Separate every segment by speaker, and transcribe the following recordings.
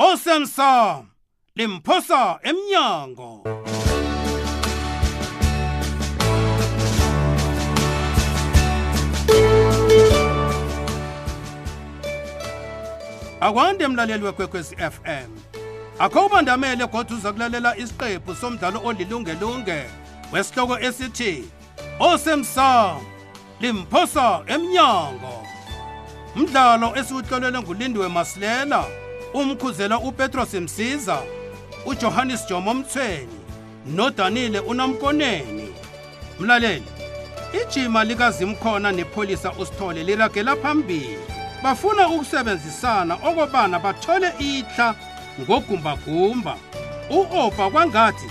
Speaker 1: osemsa limphosa emnyango akwande mlaleli wekwekwezi fm akho ubandamele kodwa uza kulalela isiqephu somdlalo olilungelunge wesihloko esithi osemsamo limphosa emnyango mdlalo esiwuhlolelwe ngulindiwe masilela umkhuzela upetros msiza ujohannes jomo mthweni nodanile unamkoneni mlaleli ijima likazimkhona nepholisa usithole liragela phambili bafuna ukusebenzisana okobana bathole ihla ngogumbagumba u-opa kwangathi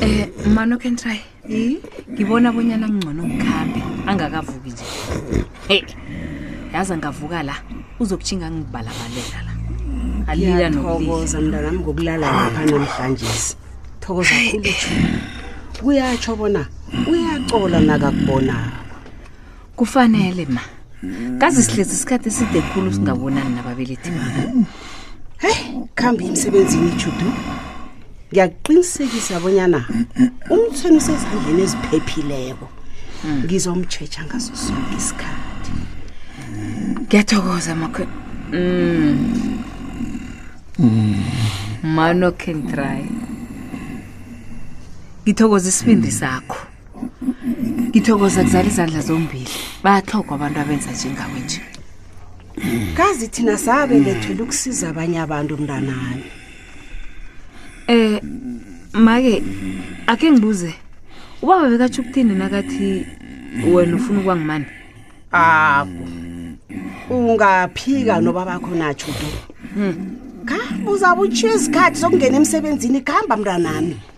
Speaker 2: Eh mano can try. Eh ngibona bonyana ngcono ngikhambe angakavuki nje. Hey. Yaza ngavuka la uzokuthinga ngibalabalela la. Alila nokuliza.
Speaker 3: thokoza mntanami ngokulala lapha namhlanje thokoza khulu Juma. kuyatsho bona uyacola nakakubonako
Speaker 2: kufanele ma kazi sihlezi isikhathi eside khulu singabonani nababelethi bami
Speaker 3: khambi emsebenzini ijudu ngiyakuqinisekisa bonyana umthweni usezandleni eziphephileko ngizomtshetsha ngaso sonke isikhathi
Speaker 2: ngiyathokoza makho Mm. mano can try ngithokoza isibindi sakho ngithokoza kuzala izandla zombili bayathogwa abantu abenza njengawe nje
Speaker 3: kazi thina sabelethela ukusiza abanye abantu mntanami
Speaker 2: um make akhe ngibuze ubaba bekatsho ukuthini nakathi wena ufuna ukuba ngimani
Speaker 3: ako ungaphika noba bakho natsho to hmm. khambe uzabe utshiyo isikhathi sokungena emsebenzini kuhamba mntanami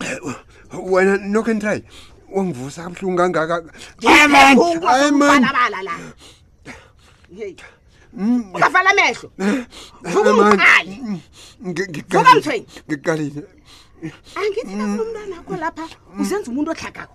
Speaker 3: eh,
Speaker 4: wena noke ntrayi wangivusa kabuhlungu kangaka
Speaker 3: ungavala amehlo
Speaker 4: vukamthweni ngiqalile
Speaker 3: angithi nakunomntwana akho lapha uzenza umuntu ohlagako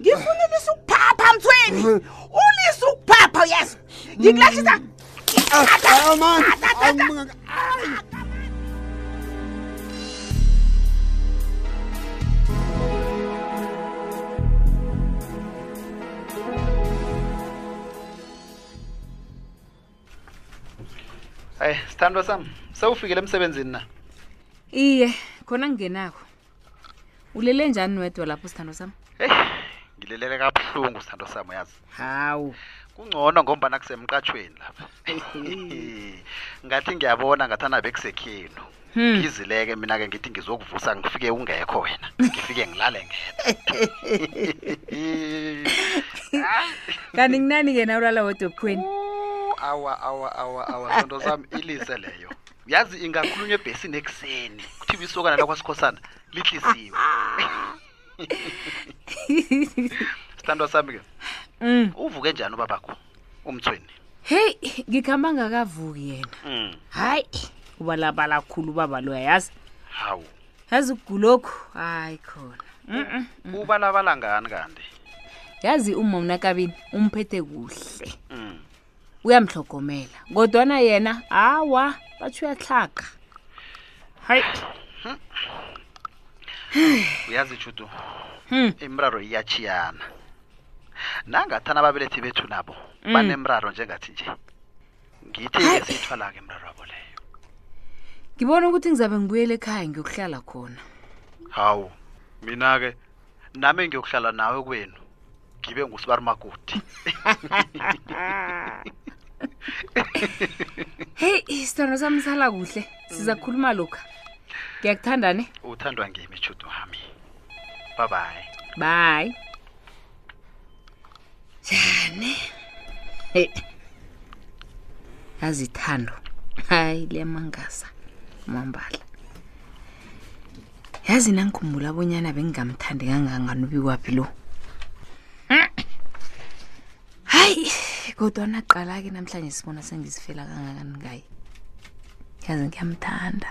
Speaker 3: ngifuna ulisa ukuphapha mthweni ulisa ukuphapha yes ngikulahlisa
Speaker 5: hayi sithandwa sami sewufikele emsebenzini na
Speaker 2: iye khona ngingenako ulele njani wedwa lapho sithando sami
Speaker 5: heyi ngilelele kabuhlungu sithando sami uyazi
Speaker 3: hawu
Speaker 5: kungcono ngombana kusemqatshweni lapha ngathi ngiyabona ngathana bekusekhenu
Speaker 2: Hmm.
Speaker 5: ngizileke mina-ke ngithi ngizokuvusa ngifike ungekho wena ngifike ngilale ngedwa
Speaker 2: kanti kunani-ke na ulala wedwa ebukhweni
Speaker 5: awa awa awa awa zonto zami ilise leyo yazi ingakhulunywa ebhesini ekuseni kuthiwa isokana lakwasikhosana lihlisiwe sithandwa sami ke
Speaker 2: mm.
Speaker 5: uvuke njani ubabakho umthweni
Speaker 2: heyi ngikhamba ngakavuki yena
Speaker 5: mm.
Speaker 2: hayi ubalabala khulu ubaba loya yazi
Speaker 5: hawu
Speaker 2: yazi ukugulokhu hayi khona
Speaker 5: ubalabala ngani kanti
Speaker 2: yazi umomnakabini umphethe kuhle mm. uyamhlogomela kodwana yena awa batsho uyatlhaqa hayi
Speaker 5: uyazi judu
Speaker 2: hmm.
Speaker 5: imiraro iyachiyana nangathana ababelethi bethu nabo hmm. banemraro njengathi nje ngithi siyithwala-ke imraro wabo leyo
Speaker 2: ngibona ukuthi ngizabe ngibuyele ekhaya ngiyokuhlala khona
Speaker 5: hawu mina-ke nami ngiyokuhlala nawe kwenu ngibe ngusibarimagodi
Speaker 2: heyi isithando sami sala kuhle sizakhuluma lokha ngiyakuthanda ne
Speaker 5: uthandwa ngimi tshudu wami babayi
Speaker 2: bayi jane hey. yazi ithando hayi liyamangaza mambala yazi nangikhumbula abonyana bengingamthandi kanganganubi kwaphi lo hayi kodwa naqala-ke namhlanje sibona sengizifela kangakani ngaye yazi ngiyamthanda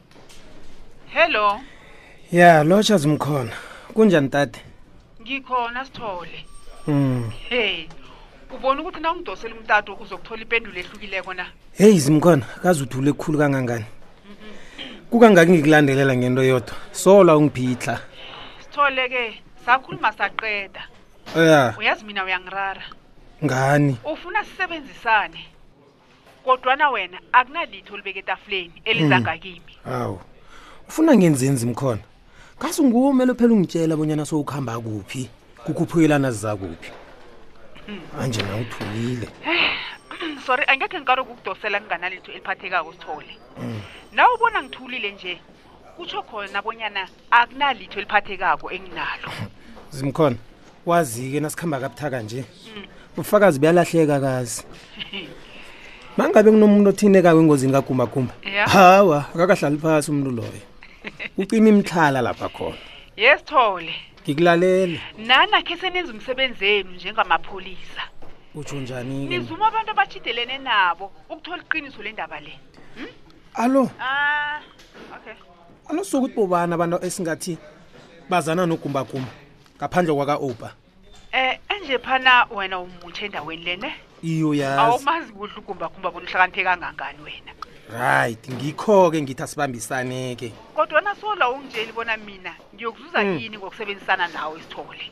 Speaker 6: hello
Speaker 7: ya lotsha zimkhona kunjani tade
Speaker 6: ngikhona sithole
Speaker 7: mm.
Speaker 6: hey ubona ukuthi na ungidosela umtato uzokuthola ipendulo ehlukileko na
Speaker 7: heyi zimkhona kaze uthule ekhulu kangangani kukangaki ngikulandelela ngento yodwa sola ungiphitla
Speaker 6: sithole ke sakhuluma saqeda
Speaker 7: ya
Speaker 6: uyazi mina uyangirara
Speaker 7: ngani
Speaker 6: ufuna sisebenzisane kodwana wena akunalitho olibeke etafuleni elizanga hmm.
Speaker 7: kimi hawu ufuna ngenzenzi mkhona kazi nguwo umele phela ungitshela bonyana sowukuhamba kuphi kukhuphukelana zizakuphi hmm. anje na uthulile
Speaker 6: sorry angekhe ngikaro kukudosela nginganalitho eliphathekako sithole hmm. na ubona ngithulile nje kutsho khona bonyana akunalitho eliphathekako enginalo
Speaker 7: zimkhona wazi-ke nasikhamba kabuthaka nje mm. ubufakazi buyalahleka kazi mangabe kunomuntu othinekayo engozini kagumbagumba hawa akakahlali phasi umuntu loyo ucima imitlhala lapha khona
Speaker 6: yesithole
Speaker 7: ngikulalela
Speaker 6: nana khe senenza umsebenzi enu njengamapholisa
Speaker 7: utsho njani-ke
Speaker 6: nizuma abantu abatshidelene nabo ukuthola iqiniso le ndaba le
Speaker 7: alo
Speaker 6: Ah, okay.
Speaker 7: alo suka ukuthi bobani abantu esingathi bazana nogumbagumba ngaphandle kwaka-opa
Speaker 6: Eh, enje phana wena umutshe endaweni lene.
Speaker 7: iyo yazi
Speaker 6: Awumazi kuhle ugumbagumba bona uhlakaniphe kangangani wena.
Speaker 7: right ngikho-ke ngithi asibambisane-ke
Speaker 6: Kodwa nasola ungitsheli bona mina ngiyokuzuza yini ngokusebenzisana nawe isithole.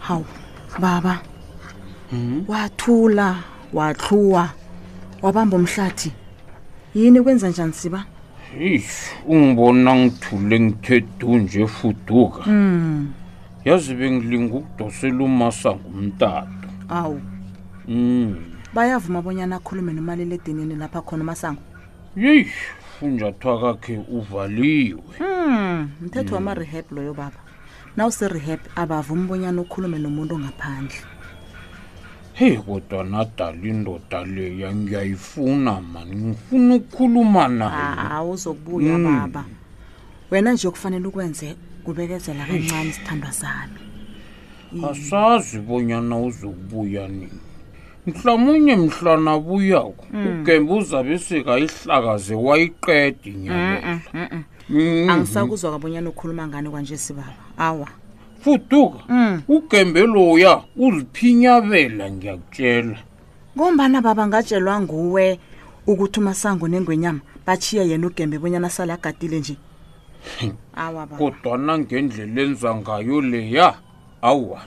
Speaker 8: hawu baba hmm? wathula wathluwa wabamba umhlathi yini kwenza njani siba
Speaker 9: eish ungibona ngithule ngithe du nje fuduka hmm. yazi bengilinga ukudosela umasango umtato
Speaker 8: awu
Speaker 9: mm.
Speaker 8: bayavuma bonyana akhulume nomalile edinini lapha khona umasango
Speaker 9: yeyi funjathwa kakhe uvaliwe
Speaker 8: mm. mthetho mm. wamarehab loyo baba nawuserehab abavumi bonyana ukhulume nomuntu ongaphandle
Speaker 9: heyi kodwa nadala indoda leya ngiyayifuna mani ngifuna ukukhuluma nayo
Speaker 8: awu uzokubuya baba wena nje okufanele ukwenze kubekezela kancane isithandwa sami
Speaker 9: asazi bonyana uzokubuya nini mhlamunye mhlana abuyako ugembe uzabe sekayihlakaze wayiqedi nyalela Mm.
Speaker 8: angisakuzwa kabonyana ukhuluma ngani kwanje sibaba awa
Speaker 9: fuduka Mm. ugembe loya uziphinyabela ngiyakutshela
Speaker 8: ngombana baba ngatshelwa nguwe ukuthi umasango nengwenyama bachiya yena ugembe bonyana sale agadile nje awa baba
Speaker 9: kodwana ngendlela enza ngayo leya awa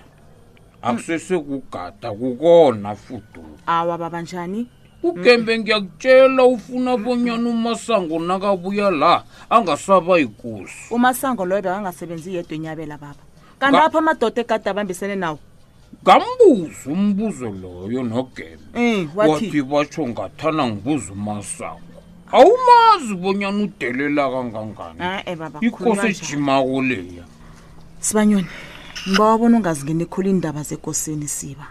Speaker 9: akusesekugada kukona fudu
Speaker 8: awa baba njani
Speaker 9: ugembe ngiyakutshela ufuna bonyana umasango nakabuya la angasaba yikosi
Speaker 8: umasango loyo bekangasebenzi yedwa enyabela baba kanti Ka- apho amadoda egade abambisene nawo
Speaker 9: ngambuza umbuzo loyo nogembe
Speaker 8: um wathi
Speaker 9: wathi batsho ngathana ngibuza umasango awumazi bonyana udelela kangangani
Speaker 8: e-e baba khuluma
Speaker 9: ikosi
Speaker 8: njalo.
Speaker 9: ejimako leya
Speaker 8: sibanyoni ngibawa bona ungazingeni khulu iindaba zekosini siba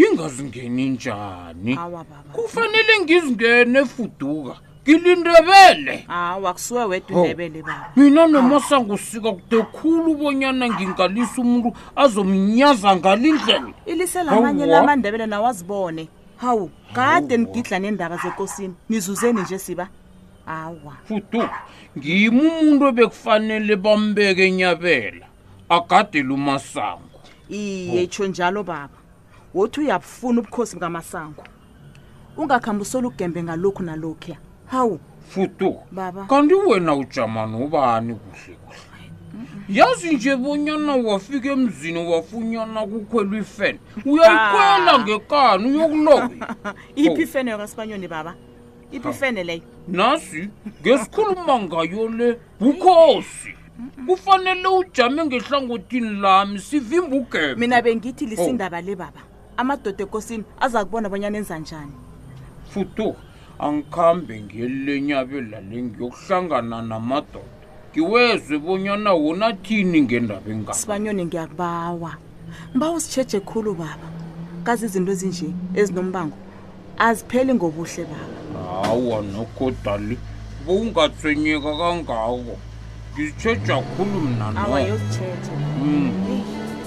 Speaker 9: ngingazingeni njani
Speaker 8: awa baba
Speaker 9: kufanele ngizingene fuduka ngilindebele
Speaker 8: hawa kusuwe wedwa indebele baba
Speaker 9: mina nomosa ngusika kude khulu bonyana ngingalisa umuntu azominyaza ngalindlela
Speaker 8: ilise lamanye
Speaker 9: Awa.
Speaker 8: lamandebele nawazibone hawu kade nigidla neendaba zekosini nizuzeni nje siba awa
Speaker 9: futu ngimi umuntu obekufanele bambeke enyabela agadele umasango
Speaker 8: iye itsho njalo baba wothi uyabufuna ubukhosi bukamasango ungakhambi usole ugembe ngalokhu nalokhuya hawu
Speaker 9: futu
Speaker 8: baba
Speaker 9: kanti wena ujama nobani kuhle kuhle yazi nje bonyana wafika emzini wafunyana kukhwelwa ifene uyayikhwela ngekani uyokuloya
Speaker 8: iphi ifene yakasibanyoni baba ipifene leyo
Speaker 9: nasi ngesikhuluma ngayo le bukhosi kufanele ujame ngehlangothini lami sivimba ugebe
Speaker 8: mina bengithi lisindaba le baba amadoda ekosini aza kubona abanyana enza njani
Speaker 9: futu angikhambe ngelenyabela le ngiyokuhlangana namadoda ngiwezwe bonyana wonathini ngendaba engaka
Speaker 8: sibanyoni ngiyakubawa ngibawa usitshetshe khulu baba kazi izinto ezinje ezinombango azipheli ngobuhle baba
Speaker 9: hawa nokodali bowungatswenyeka kangako ngizitsheja khulu mna
Speaker 8: awa
Speaker 9: no
Speaker 8: yozitshetshe
Speaker 9: Mm.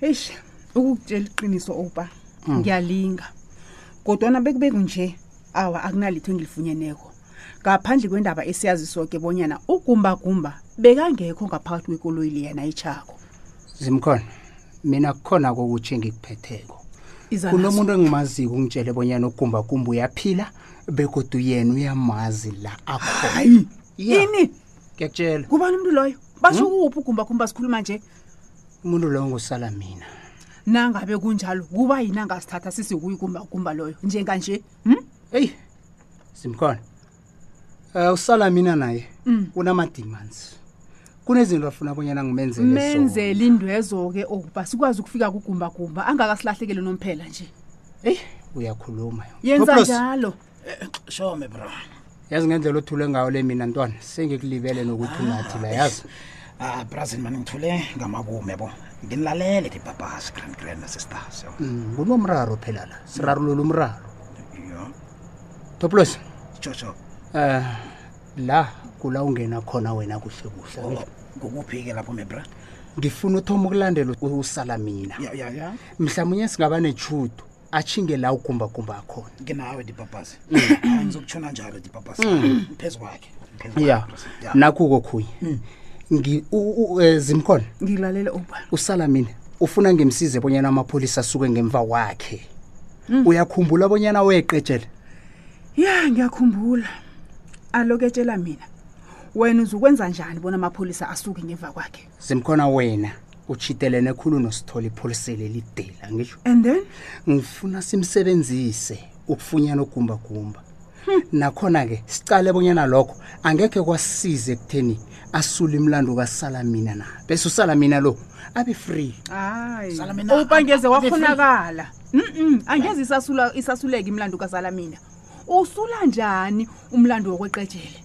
Speaker 6: eish ukukutshela iqiniso oba
Speaker 10: mm.
Speaker 6: ngiyalinga kodwana bekube kunje awa akunalitho engilifunyeneko ngaphandle kwendaba esiyazi soke bonyana ugumbagumba bekangekho ngaphakathi kwekoloyi leya nayitshako
Speaker 10: zimkhona mina kukhona kokutshe
Speaker 6: ngikuphetheko
Speaker 10: kunomuntu engimaziko ungitshele bonyana ugumbagumba uyaphila begodu yena uyamazi la akho
Speaker 6: ini
Speaker 10: ngiyakutshela
Speaker 6: kubani umuntu loyo basho kuphi ugumbagumba sikhuluma nje
Speaker 10: umuntu lowo ngusala mina
Speaker 6: nangabe kunjalo kuba yini angasithatha sisikuyi kumbakumba loyo njenganje hm
Speaker 10: eyi simkhona um usala mina naye
Speaker 6: Mm.
Speaker 10: unama-demands kunezinto afuna abonyana ngimenzele zona.
Speaker 6: menzela indwezo-ke okuba sikwazi ukufika kugumbagumba angakasilahlekele nomphela nje
Speaker 10: eyi uyakhuluma
Speaker 6: Yenza
Speaker 10: Toplos,
Speaker 6: njalo.
Speaker 11: eh, show me bro
Speaker 10: yazi ngendlela othule ngayo le mina ntwana sengikulibele nokuthi unathi la yazi
Speaker 11: ah brasin mani ngithule ngamakume bo nginilalele ke babas grand grand sisters yo
Speaker 10: mm, kunomraro phela la sirarulula umraro
Speaker 11: yo
Speaker 10: toplos
Speaker 11: chocho
Speaker 10: eh la kula ungena khona wena kuhle kuhle
Speaker 11: oh, ngokuphike lapho mebra
Speaker 10: ngifuna uthoma ukulandela usala mina mhlawumnye singaba nechudo atjhinge la ugumbagumba akhona
Speaker 11: nginawe dipapasi ngizokutshona njalo dipapasi phezu kwakhe phezu
Speaker 10: ya
Speaker 11: kwakhe, Pastor. Ya.
Speaker 10: nakho kokhunye Ngi- u- u- eh, zimkhona
Speaker 6: ngilalele uba
Speaker 10: usala mina ufuna ngimsize bonyana amapholisa asuke ngemva wakhe uyakhumbula bonyana weqetshele
Speaker 6: ya ngiyakhumbula aloketshela mina wena uzukwenza njani bona amapholisa asuke ngemva kwakhe
Speaker 10: simkhona wena uchitelene khulu nosithola ipholisele lidela ngisho
Speaker 6: and then
Speaker 10: ngifuna simsebenzise ukufunyana ugumbagumba hmm. nakhona-ke sicale bonyana lokho angekhe kwasize ekutheni asule imlando kasala mina na bese usala mina lo abe free
Speaker 11: ubangeze
Speaker 6: wakhonakala angeze isasuleka imlando kasala mina usula njani
Speaker 1: umlando wokweqejele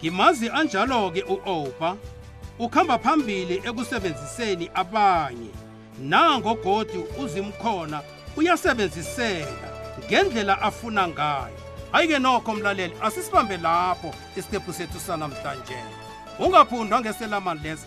Speaker 1: ngimazi anjalo-ke u-opa ukhamba phambili ekusebenziseni abanye nango godi uzimkhona uyasebenziseka ngendlela afuna ngayo hayi-ke nokho mlaleli asisibambe lapho isiqephu sethu sanamhlanje ungaphundwa ngeselamani lesi